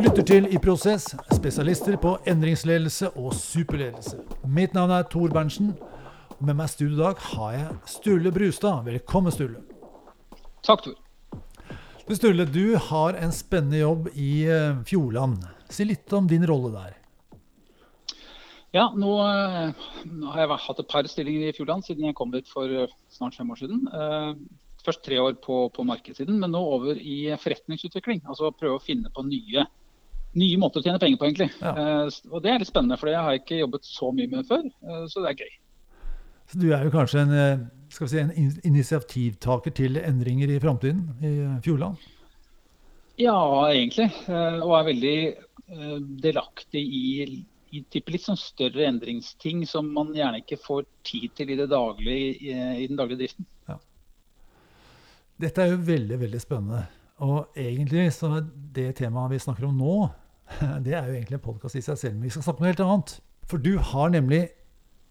lytter til I Prosess, spesialister på endringsledelse og superledelse. Mitt navn er Tor Berntsen. og Med meg i studio i dag har jeg Sturle Brustad. Velkommen, Sturle. Takk, Tor. Du, Sturle, du har en spennende jobb i eh, Fjordland. Si litt om din rolle der. Ja, nå, eh, nå har jeg hatt et par stillinger i Fjordland siden jeg kom dit for eh, snart fem år siden. Først tre år på, på markedssiden, men nå over i forretningsutvikling. Altså prøve å finne på nye, nye måter å tjene penger på, egentlig. Ja. Eh, Og det er litt spennende, for det har jeg ikke jobbet så mye med før. eh, Så det er gøy. Så du er jo kanskje en, eh, skal vi si, en in- initiativtaker til endringer i framtiden i Fjordland? Ja, egentlig. Og er veldig delaktig i, i litt sånn større endringsting som man gjerne ikke får tid til i, det daglige, i, i den daglige driften. Dette er jo veldig, veldig spennende. Og egentlig så er det temaet vi snakker om nå, det er jo egentlig en podkast i seg selv. Men vi skal snakke om noe helt annet. For du har nemlig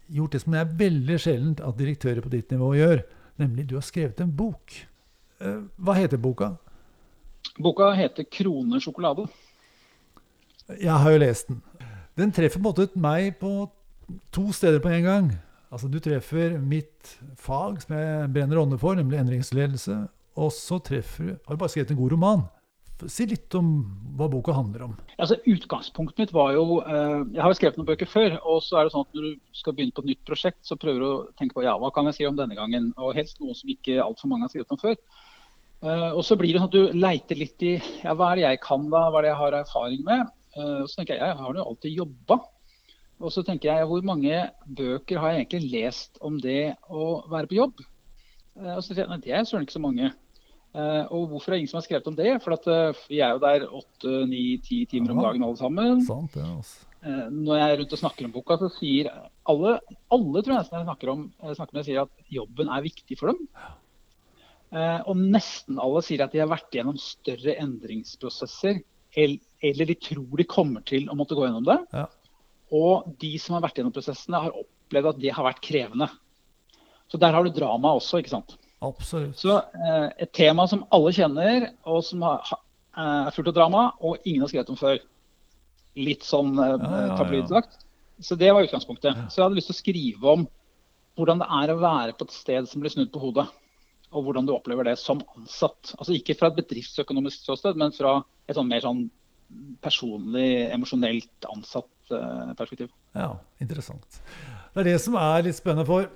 gjort det som det er veldig sjeldent at direktører på ditt nivå gjør. Nemlig du har skrevet en bok. Eh, Hva heter boka? Boka heter 'Krone sjokolade'. Jeg har jo lest den. Den treffer på en måte meg på to steder på en gang. Altså Du treffer mitt fag, som jeg brenner ånde for, nemlig endringsledelse. Og så treffer du Har du bare skrevet en god roman? Si litt om hva boka handler om. Altså, utgangspunktet mitt var jo eh, Jeg har jo skrevet noen bøker før. og så er det sånn at Når du skal begynne på et nytt prosjekt, så prøver du å tenke på ja, hva kan jeg skrive om denne gangen. Og helst noe som ikke altfor mange har skrevet om før. Eh, og så blir det sånn at du leiter litt i ja, hva er det jeg kan da, hva er det jeg har erfaring med. Eh, og så tenker jeg jeg har jo alltid jobba. Og så tenker jeg hvor mange bøker har jeg egentlig lest om det å være på jobb? Eh, og så sier jeg nei, det er søren ikke så mange. Eh, og hvorfor er det ingen som har skrevet om det? For at, eh, vi er jo der åtte, ni, ti timer om dagen alle sammen. Sant, ja, altså. Når jeg er rundt og snakker om boka, så sier alle, alle tror jeg nesten jeg snakker om, jeg snakker med, sier at jobben er viktig for dem. Og nesten alle sier at de har vært gjennom større endringsprosesser, eller de tror de kommer til å måtte gå gjennom det. Ja. Og de som har vært gjennom prosessene, har opplevd at det har vært krevende. Så der har du drama også, ikke sant. Absolutt. Så eh, et tema som alle kjenner, og som har, ha- eh, er fullt av drama, og ingen har skrevet om før. Litt sånn eh, Ja, ja, ja. Så det var utgangspunktet. Så jeg hadde lyst til å skrive om hvordan det er å være på et sted som blir snudd på hodet. Og hvordan du opplever det som ansatt. Altså ikke fra et bedriftsøkonomisk ståsted, men fra et sånn mer sånn personlig, emosjonelt ansatt eh, perspektiv. Ja, interessant. Det er det som er litt spennende for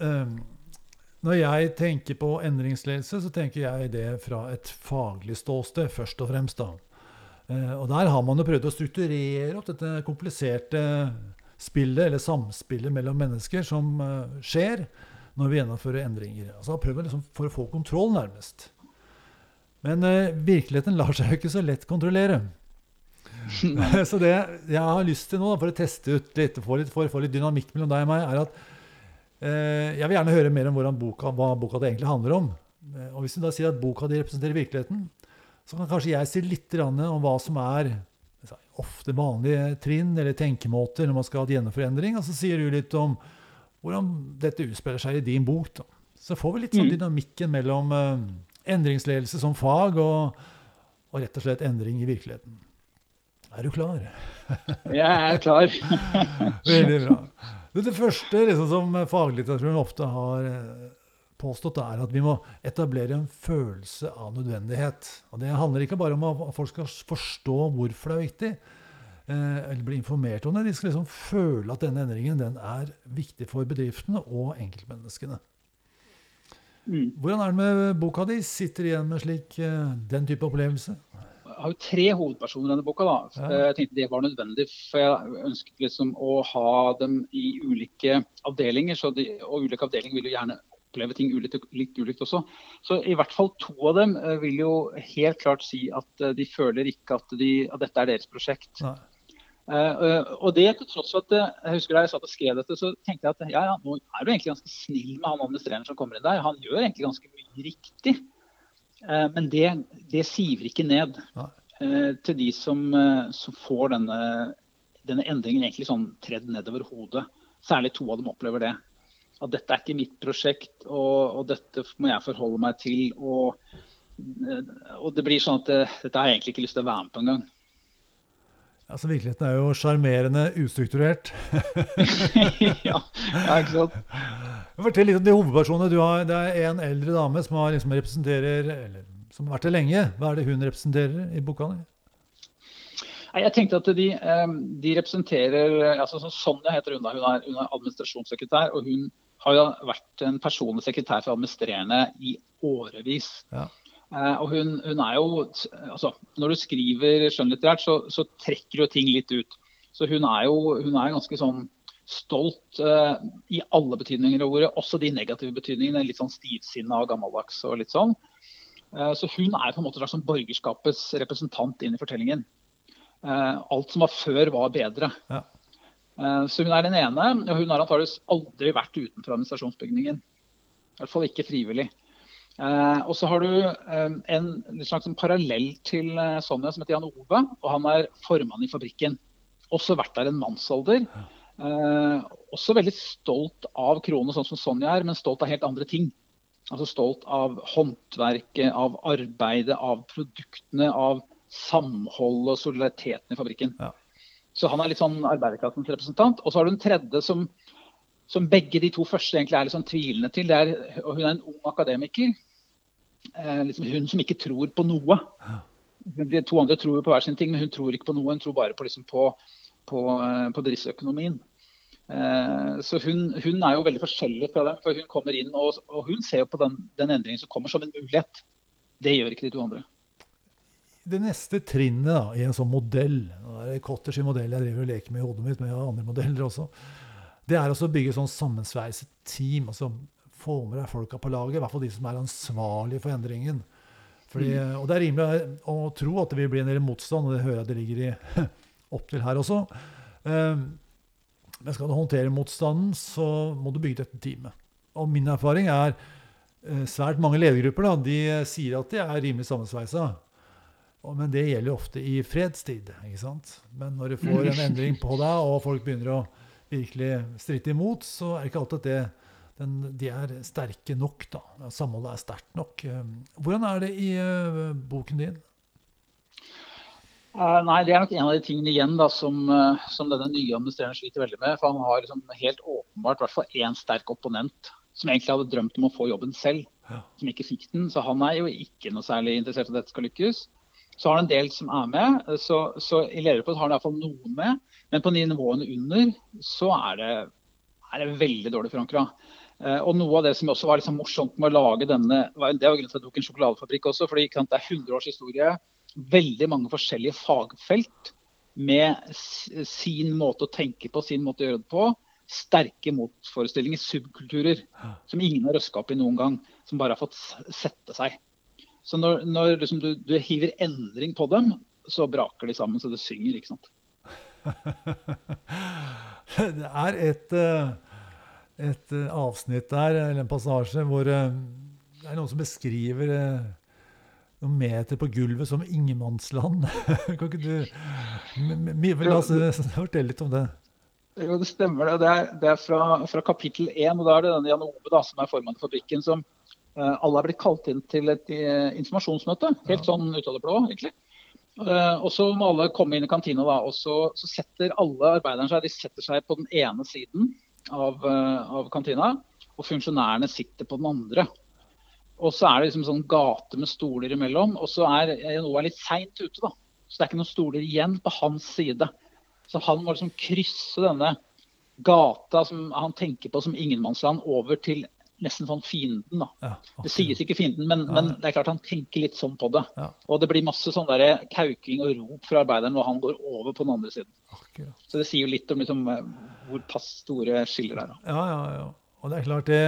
eh, Når jeg tenker på endringsledelse, så tenker jeg det fra et faglig ståsted, først og fremst. da. Eh, og der har man jo prøvd å strukturere opp dette kompliserte spillet, eller samspillet mellom mennesker, som eh, skjer når vi gjennomfører endringer. Altså prøvd liksom for å få kontroll, nærmest. Men eh, virkeligheten lar seg jo ikke så lett kontrollere. så det jeg har lyst til nå, da, for å teste ut litt, få litt, få litt dynamikk mellom deg og meg, er at jeg vil gjerne høre mer om boka, hva boka det egentlig handler om. Eh, og hvis du da sier at boka di representerer virkeligheten, så kan kanskje jeg si litt om hva som er ofte vanlige trinn eller tenkemåter når man skal gjennomføre endring. Og så sier du litt om hvordan dette utspiller seg i din bok. Da. Så får vi litt sånn Mm. dynamikken mellom eh, endringsledelse som fag og, og rett og slett endring i virkeligheten. Er du klar? Jeg er klar. Veldig bra. Det, det første liksom, som faglitteraturen ofte har eh, påstått, er at vi må etablere en følelse av nødvendighet. Og Det handler ikke bare om at folk skal forstå hvorfor det er viktig, eh, eller bli informert om det. De skal liksom føle at denne endringen den er viktig for bedriftene og enkeltmenneskene. Mm. Hvordan er det med boka di? Sitter igjen med slik, eh, den type opplevelse? Har jo tre hovedpersoner i denne boka. da. Jeg tenkte det var nødvendig, for jeg ønsket liksom å ha dem i ulike avdelinger. Så de, og ulike avdelinger vil jo gjerne oppleve ting ulikt, litt ulikt også. Så i hvert fall to av dem eh, vil jo helt klart si at eh, de føler ikke at, de, at dette er deres prosjekt. Nei. Eh, og det til tross for at jeg husker da jeg satt og skrev dette, så tenkte jeg at ja, ja, nå er du egentlig ganske snill med han administrerende som kommer inn der. Han gjør egentlig ganske mye riktig. Eh, men det, det siver ikke ned eh, til de som, eh, som får denne, denne endringen egentlig sånn tredd nedover hodet. Særlig to av dem opplever det. At dette er ikke mitt prosjekt, og, og dette må jeg forholde meg til. Og, og det blir sånn at det, dette har jeg egentlig ikke lyst til å være med på engang. Altså, virkeligheten er jo sjarmerende ustrukturert. ja, ja, ikke sant. Fortell litt om de hovedpersonene. Du har, det er en eldre dame som, har, liksom, representerer, eller, som har vært det lenge. Hva er det hun representerer i boka? Jeg tenkte at de, eh, de representerer altså Sonja heter hun da, hun er, hun er administrasjonssekretær. og hun har jo vært en personlig sekretær for administrerende i årevis. Ja. Uh, og hun, hun, er jo altså, Når du skriver skjønnlitterært, så, så, trekker jo ting litt ut. Så hun er jo hun er ganske sånn stolt eh, i alle betydninger av ordet, også de negative betydningene. Litt sånn stivsinna og gammeldags og litt sånn. Eh, så hun er på en måte slags sånn borgerskapets representant inn i fortellingen. alt som var før, var bedre. Ja. så hun er den ene, og hun har antakeligvis aldri vært utenfor administrasjonsbygningen. I hvert fall ikke frivillig. Eh, og så har du eh, en, en slags parallell til eh, Sonja som heter Jan Ove. og Han er formann i fabrikken. Også vært der en mannsalder. Eh, også veldig stolt av Krone, sånn som Sonja er, men stolt av helt andre ting. Altså Stolt av håndverket, av arbeidet, av produktene, av samholdet og solidariteten i fabrikken. Ja. Så han er litt sånn arbeiderklassens representant. Og så har du en tredje som som begge de to første egentlig er litt sånn tvilende til. Er, og hun er en ung akademiker. Eh, liksom hun som ikke tror på noe. De to andre tror på hver sin ting, men hun tror ikke på noe. Hun tror bare på, liksom, på, på, eh, på driftsøkonomien. Eh, så hun, hun, er jo veldig forskjellig fra dem. for Hun kommer inn og, og hun ser jo på den, den, endringen som kommer, som en mulighet. Det gjør ikke de to andre. Det neste trinnet da, i en sånn modell det er Cotters modell jeg driver og leker med i hodet mitt, men jeg har andre modeller også det er å bygge sånn sammensveiset team. altså Få med deg folka på laget, i hvert fall de som er ansvarlige for endringen. Fordi, mm. Og det er rimelig å tro at det vil bli en del motstand, og det hører jeg det ligger i opptil her også. Um, men skal du håndtere motstanden, så må du bygge dette teamet. Og min erfaring er uh, svært mange ledergrupper da, de sier at de er rimelig sammensveisa. Men det gjelder ofte i fredstid. ikke sant? Men når du får en endring på deg, og folk begynner å virkelig stritte imot, så er det ikke alltid at det, den, de er sterke nok. da. Samholdet er sterkt nok. Eh, hvordan er det i uh, boken din? Uh, nei, Det er nok en av de tingene igjen da, som, uh, som denne nye administrerende sliter veldig med. For han har liksom helt åpenbart hvert én sterk opponent som egentlig hadde drømt om å få jobben selv, ja. som ikke fikk den. Så han er jo ikke noe særlig interessert i at dette skal lykkes. Så har han en del som er med. Så, så i lederpost har han iallfall noen med. Men på de nivåene under så er det, er det veldig dårlig forankra. Eh, og noe av det som også var liksom morsomt med å lage denne Det var grunnen til at jeg tok en sjokoladefabrikk også. fordi det er 100 års historie. Veldig mange forskjellige fagfelt med sin måte å tenke på, sin måte å gjøre det på. Sterke motforestillinger, subkulturer, som ingen har røska opp i noen gang. Som bare har fått sette seg. Så når, når liksom du, du, hiver endring på dem, så braker de sammen så det synger. ikke sant? det er et, eh, et, eh, avsnitt der, eller en passasje, hvor eh, det er noen som beskriver noen meter på gulvet som ingenmannsland. kan ikke du La oss fortelle litt om det. Jo, det stemmer. Det, det er, det er fra, fra, kapittel 1. og Da er det denne Jan Ove da, som er formann for fabrikken, som uh, alle er blitt kalt inn til et uh, informasjonsmøte. Helt sånn ut av det blå, egentlig. Uh, og så må alle komme inn i kantina, da, og så, så, setter alle arbeiderne seg de setter seg på den ene siden av, av, kantina, og funksjonærene sitter på den andre. Og så er det liksom sånn gate med stoler imellom, og så er Noah litt seint ute. da. Så det er ikke noen stoler igjen på hans side. Så han må liksom krysse denne gata som han tenker på som ingenmannsland, over til nesten sånn fienden. da. Ja, det sies ikke fienden, men, men, det er klart han tenker litt sånn på det. Ja. Og det blir masse sånn der kauking og rop fra arbeideren når han går over på den andre siden. Akkurat. Så det sier jo litt om liksom, hvor pass store skiller det er. Da. Ja, ja, ja. Og det er klart det,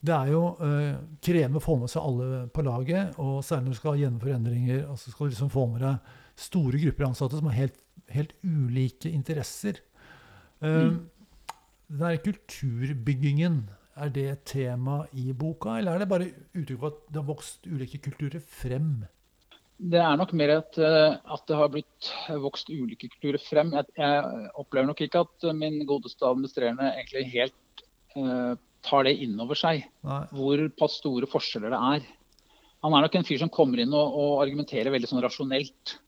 det er jo eh, krevende å få med seg alle på laget. Og særlig når du skal gjennomføre endringer, og så skal du liksom få med deg store grupper ansatte som har helt, helt ulike interesser. Uh, mm. Den der kulturbyggingen er det et tema i boka, eller er det bare uttrykk for at det har vokst ulike kulturer frem? Det er nok mer et, eh, at det har blitt vokst ulike kulturer frem. Jeg, jeg opplever nok ikke at min godeste administrerende egentlig helt uh, tar det inn over seg. Nei. Hvor pass store forskjeller det er. Han er nok en fyr som kommer inn og, og argumenterer veldig sånn rasjonelt.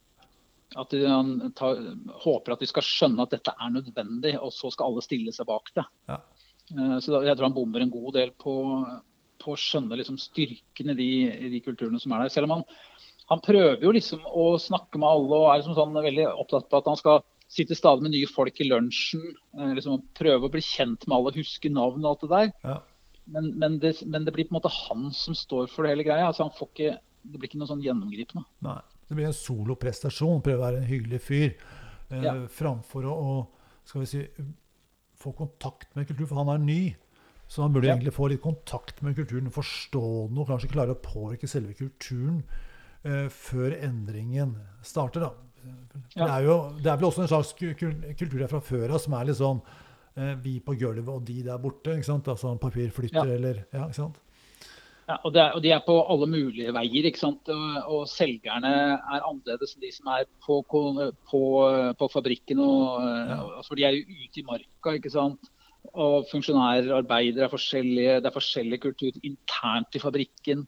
At de, han tar, håper at de skal skjønne at dette er nødvendig, og så skal alle stille seg bak det. Ja. Eh, Så jeg tror han bommer en god del på, på å skjønne liksom styrken i de, i de kulturene som er der. Selv om han, han prøver jo liksom å snakke med alle og er liksom sånn veldig opptatt på at han skal sitte stadig med nye folk i lunsjen. eh, liksom Prøve å bli kjent med alle, huske navn og alt det der. Ja. Men, men, det, men det blir på en måte han som står for det hele greia. altså han får ikke, Det blir ikke noe sånn gjennomgripende. Nei. Det blir en soloprestasjon. Prøve å være en hyggelig fyr. Eh, Ja. Framfor å, å skal vi si, få kontakt med kultur. For han er ny. Så han burde Ja. egentlig få litt kontakt med kulturen. Forstå og kanskje klare å påvirke selve kulturen eh, før endringen starter. da. Det, er jo, det er vel også en slags kultur der fra før av som er litt sånn eh, vi på gulvet og de der borte. ikke sant? Altså papirflytter Ja. eller Ja, ikke sant? Ja, og, det er, og De er på alle mulige veier. ikke sant? Og, og selgerne er annerledes enn de som er på, på, på fabrikken. Og, Ja. altså, De er jo ute i marka. ikke sant? Og funksjonærer, arbeidere er forskjellige. Det er forskjellig kultur internt i fabrikken.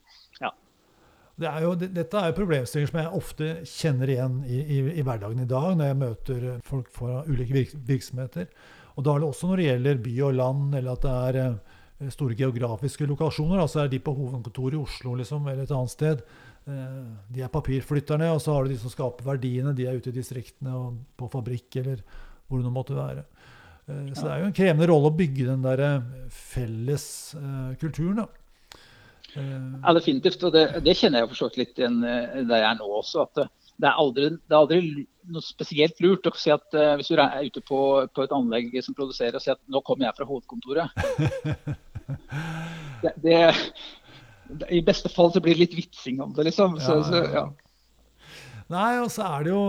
Det er jo, dette er jo problemstillinger som jeg ofte kjenner igjen i, i, i hverdagen i dag, når jeg møter folk fra ulike virk, virksomheter. Og da er det også når det gjelder by og land, eller at det er eh, store geografiske lokasjoner. Altså er de på hovedkontoret i Oslo liksom, eller et annet sted. Eh, de er papirflytterne, og så har du de som skaper verdiene. De er ute i distriktene og på fabrikk eller hvor det nå måtte være. Eh, så det er jo en krevende rolle å bygge den der felles kulturen. da. Eh, Ja, definitivt. Og det, det kjenner jeg for så vidt litt igjen eh, der jeg er nå også. at det, det er aldri, det er aldri noe spesielt lurt å si at uh, hvis du er ute på, på et anlegg som produserer og sier at nå kommer jeg fra hovedkontoret. det, det, I beste fall så blir det litt vitsing om det, liksom. Så, Ja, ja, Så, ja. Nei, og så er det jo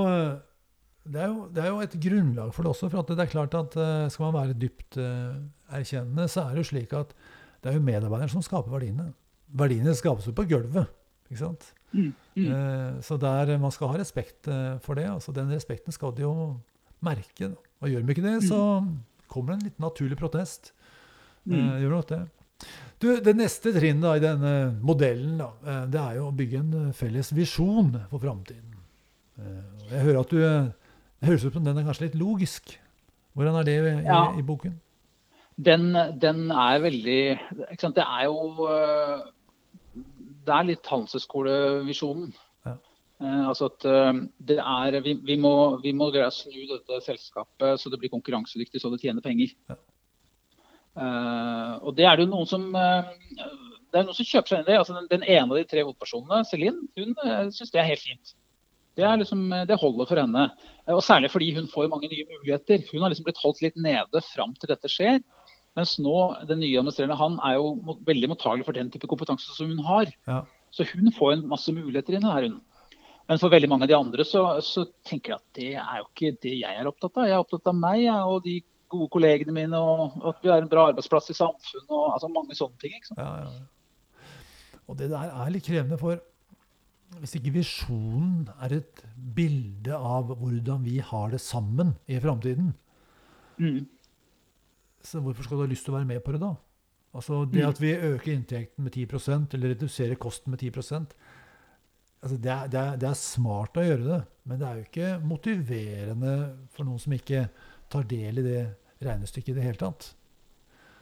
det er, jo det er jo et grunnlag for det også. For at det er klart at eh, skal man være dypt eh, erkjennende, så er det jo slik at det er jo medarbeideren som skaper verdiene. Verdiene skapes jo på gulvet. ikke sant? Mm, mm. Eh, så der man skal ha respekt eh, for det. altså Den respekten skal de jo merke. Da. Og gjør de ikke det, så kommer det en litt naturlig protest. Eh, Mm. gjør nok det. Du, Det neste trinnet da, i denne modellen da, eh, det er jo å bygge en eh, felles visjon for framtiden. Eh, Jeg hører at du eh, Det høres ut som den er kanskje litt logisk. Hvordan er det i, Ja. i, i boken? Den, den er veldig ikke sant? Det er jo Det er litt handelshøyskolevisjonen. Ja. Eh, altså at øh, det er vi, vi, må, vi må greie å snu dette selskapet så det blir konkurransedyktig, så det tjener penger. Ja. Eh, og det er det jo noen som det er noen som kjøper seg inn i det. Altså den, den ene av de tre hovedpersonene, Celine, hun uh, syns det er helt fint. Det, er liksom, det holder for henne. Eh, Og særlig fordi hun får mange nye muligheter. Hun har liksom blitt holdt litt nede fram til dette skjer. Mens nå, den nye administrerende, han er jo veldig mottagelig for den type kompetanse som hun har. Ja. Så hun får en masse muligheter inne her, hun. Men for veldig mange av de andre så, så tenker jeg at det er jo ikke det jeg er opptatt av. Jeg er opptatt av meg jeg, og de gode kollegene mine, og at vi er en bra arbeidsplass i samfunnet, og altså mange sånne ting. ikke sant? Ja, ja. ja. Og det der er litt krevende, for hvis ikke visjonen er et bilde av hvordan vi har det sammen i framtiden, Mm. Så hvorfor skal du ha lyst til å være med på det da? Altså Det Mm. at vi øker inntekten med 10% eller reduserer kosten med 10 altså det, er, det, er, det er smart å gjøre det, men det er jo ikke motiverende for noen som ikke tar del i det regnestykket i det hele tatt.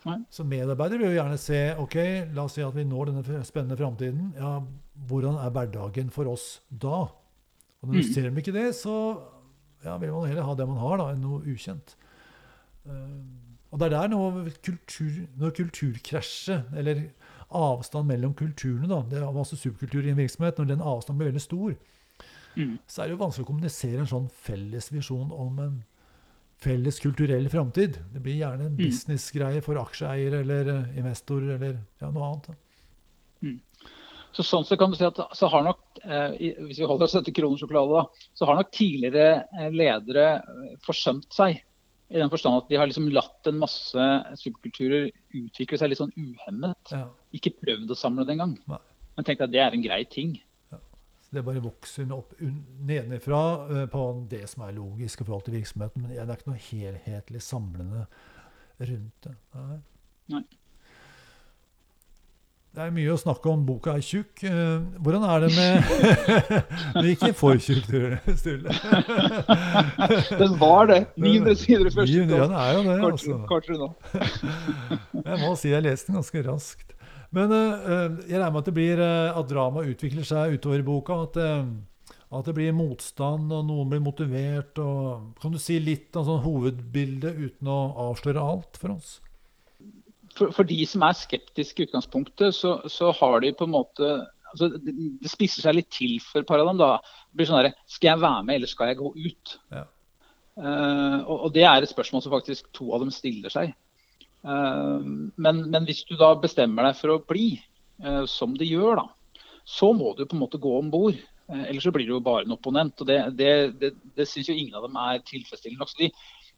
Nei. Så medarbeidere vil jo gjerne se ok, la oss si at vi når denne spennende framtiden. Ja, hvordan er hverdagen for oss da? Og når Mm. ser de ikke det, så ja, vil man heller ha det man har, da, enn noe ukjent. Eh, og det er der noe kultur, når kulturkrasjet, eller avstand mellom kulturene, da, det er masse subkultur i en virksomhet, når den avstanden blir veldig stor, Mm. så er det jo vanskelig å kommunisere en sånn felles visjon om en felles kulturell framtid. Det blir gjerne en Mm. businessgreie for aksjeeier eller investorer investor eller ja, noe annet. Mm. Så sånn så kan du si at så har nok, eh, hvis vi holder oss til kroner sjokolade, da, så har nok tidligere eh, ledere eh, forsømt seg. I den forstand at de har liksom latt en masse subkulturer utvikle seg litt sånn uhemmet. Ja. Ikke prøvd å samle det engang. Men tenkte at det er en grei ting. Så det bare vokser opp nedenfra eh, på det som er logisk i forhold til virksomheten. Men det er ikke noe helhetlig samlende rundt det. Nei. Nei. Det er mye å snakke om. Boka er tjukk. Eh, hvordan er det med Men ikke for tjukk, Sturle. Den var det. 900 sider i første Ja, det er jo det. Altså. Jeg må si jeg leste den ganske raskt. Men uh, jeg regner med at det blir at dramaet utvikler seg utover i boka. At, at, det blir motstand, og noen blir motivert. Og, kan du si litt om sånn hovedbildet uten å avsløre alt for oss? For, for, de som er skeptiske i utgangspunktet, så, så, har de på en måte altså, det, spisser seg litt til for par av dem. da. Det blir sånn der, Skal jeg være med, eller skal jeg gå ut? Ja. Uh, og, og, Det er et spørsmål som faktisk to av dem stiller seg. Uh, men, men, hvis du da bestemmer deg for å bli, uh, som de gjør, da, så må du på en måte gå om bord. ellers så blir du jo bare en opponent. og Det, det, det, det syns jo ingen av dem er tilfredsstillende nok. Så de,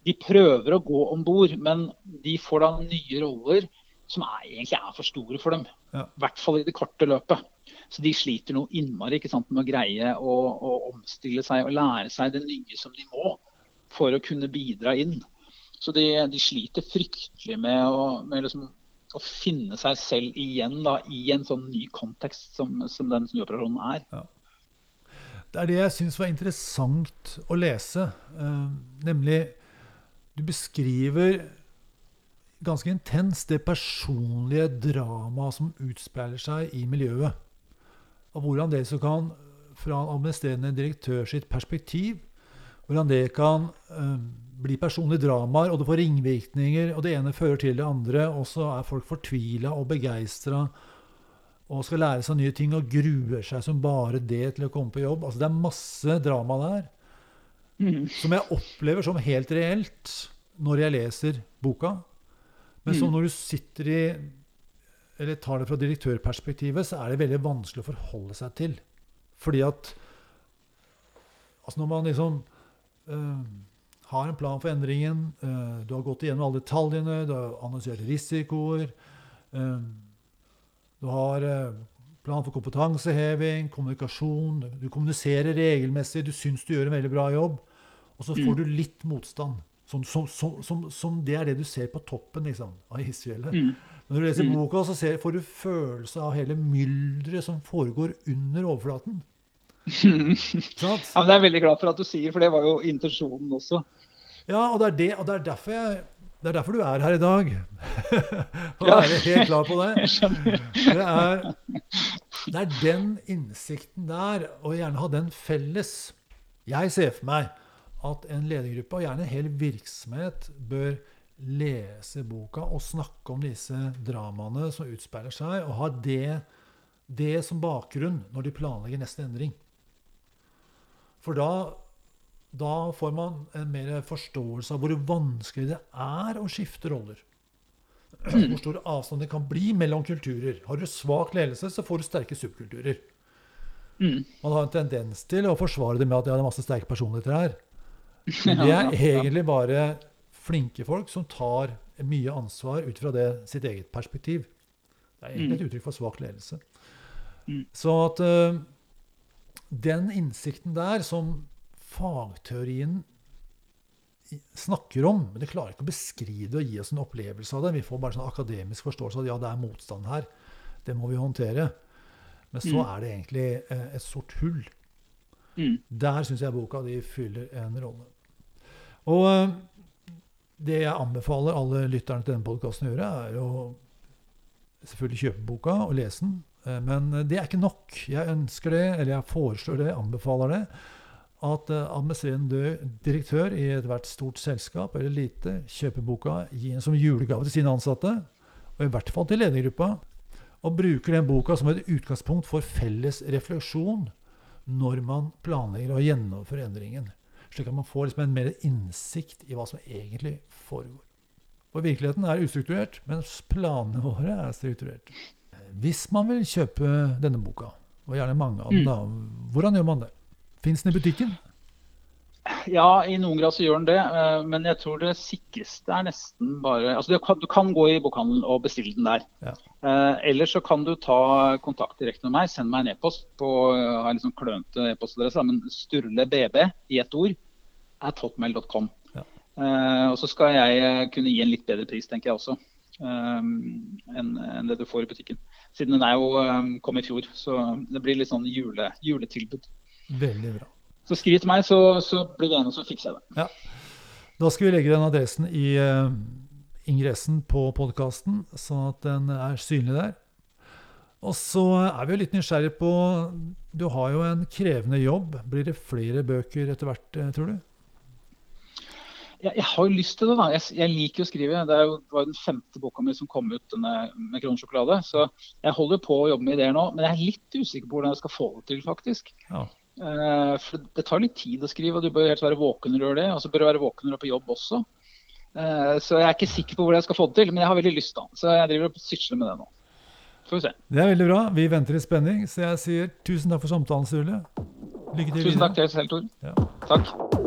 de prøver å gå om bord, men de får da nye roller som er, egentlig er for store for dem. I hvert fall i det korte løpet. Så de sliter noe innmari sant, med å greie å, å, omstille seg og lære seg det nye som de må for å kunne bidra inn. Så de, de sliter fryktelig med, å, med liksom, å, finne seg selv igjen da, i en sånn ny kontekst som, som den snuoperasjonen er. Ja. Det er det jeg syns var interessant å lese. Uh, nemlig du beskriver ganske intenst det personlige dramaet som utspeiler seg i miljøet. Og hvordan det som kan, fra en administrerende direktør sitt perspektiv, hvordan det kan eh, bli personlige dramaer, og det får ringvirkninger, og det ene fører til det andre, og så er folk fortvila og begeistra og skal lære seg nye ting og gruer seg som bare det til å komme på jobb. Altså Det er masse drama der. Mm. Som jeg opplever som helt reelt når jeg leser boka. Men mm. så når du sitter i Eller tar det fra direktørperspektivet, så er det veldig vanskelig å forholde seg til. Fordi at Altså når man liksom øh, har en plan for endringen, uh, du har gått igjennom alle detaljene, du har analysert risikoer, uh, du har plan for kompetanseheving, kommunikasjon. Du kommuniserer regelmessig, du syns du gjør en veldig bra jobb. Og så får mm. du litt motstand. Som, som, som, som, det er det du ser på toppen liksom, av isfjellet. Mm. Når du leser mm. boka, så ser, får du følelse av hele mylderet som foregår under overflaten. ja, men Det er jeg veldig glad for at du sier, for det var jo intensjonen også. Ja, og det er, det, og det er derfor jeg det er derfor du er her i dag. For å være helt klar på det. Det er, det er den innsikten der, og gjerne ha den felles. Jeg ser for meg at en ledergruppe, og gjerne en hel virksomhet, bør lese boka og snakke om disse dramaene som utspeiler seg, og ha det, det som bakgrunn når de planlegger neste endring. For da da får man en mer forståelse av hvor vanskelig det er å skifte roller. Hvor stor avstand det kan bli mellom kulturer. Har du svak ledelse, så får du sterke subkulturer. Mm. Man har en tendens til å forsvare det med at ja, det er masse sterke personligheter her. Men det er egentlig bare flinke folk som tar mye ansvar ut fra det, sitt eget perspektiv. Det er egentlig et mm. uttrykk for svak ledelse. Mm. Så at uh, den innsikten der som fagteorien snakker om, men det klarer ikke å beskrive og gi oss en opplevelse av det. Vi får bare sånn akademisk forståelse av at ja, det er motstand her. Det må vi håndtere. Men så mm. er det egentlig eh, et sort hull. Mm. Der syns jeg boka de fyller en rolle. Og eh, det jeg anbefaler alle lytterne til denne podkasten å gjøre, er å selvfølgelig kjøpe boka og lese den. Eh, men det er ikke nok. Jeg ønsker det, eller jeg foreslår det, anbefaler det at uh, administrerende direktør i ethvert stort selskap eller lite kjøper boka, gir den som julegave til sine ansatte, og i hvert fall til ledergruppa, og bruker den boka som et utgangspunkt for felles refleksjon når man planlegger å gjennomføre endringen. Slik at man får liksom en mer innsikt i hva som egentlig foregår. For virkeligheten er ustrukturert, mens planene våre er strukturert. Hvis man vil kjøpe denne boka, og gjerne mange av dem, mm. da, hvordan gjør man det? Fins den i butikken? Ja, i noen grad så gjør den det. Eh, men jeg tror det sikreste er nesten bare altså Du kan, du kan gå i bokhandelen og bestille den der. Ja. Eller ellers så kan du ta kontakt direkte med meg. Send meg en e-post på jeg har liksom klønete e-postadresse, men sturlebb i ett ord er totmail.com. Ja. Eh, og så skal jeg kunne gi en litt bedre pris, tenker jeg også. enn det du får i butikken. Siden den er jo kom i fjor, så det blir litt sånn jule, juletilbud. Veldig bra. Så skriv til meg, så, så blir vi enige, så fikser jeg det. Ja. Da skal vi legge den adressen i uh, ingressen på podkasten, sånn at den er synlig der. Og så er vi jo litt nysgjerrige på Du har jo en krevende jobb. Blir det flere bøker etter hvert, eh, tror du? Jeg, jeg har jo lyst til det, da. Jeg, jeg liker å skrive. Det, er jo, var jo den femte boka mi som kom ut denne, med Kronesjokolade. Så jeg holder på å jobbe med ideer nå. Men jeg er litt usikker på hvordan jeg skal få det til, faktisk. Ja. Eh, for det tar litt tid å skrive, og du bør helt være våken når du gjør det. Og så bør du være våken når du er på jobb også. Eh, så jeg er ikke sikker på hvordan jeg skal få det til, men jeg har veldig lyst, da. Så jeg driver og sysler med det nå. Får vi se. Det er veldig bra. Vi venter i spenning. Så jeg sier tusen takk for samtalen, Sturle. Lykke til Tusen takk til deg selv, Tor. Ja. Takk.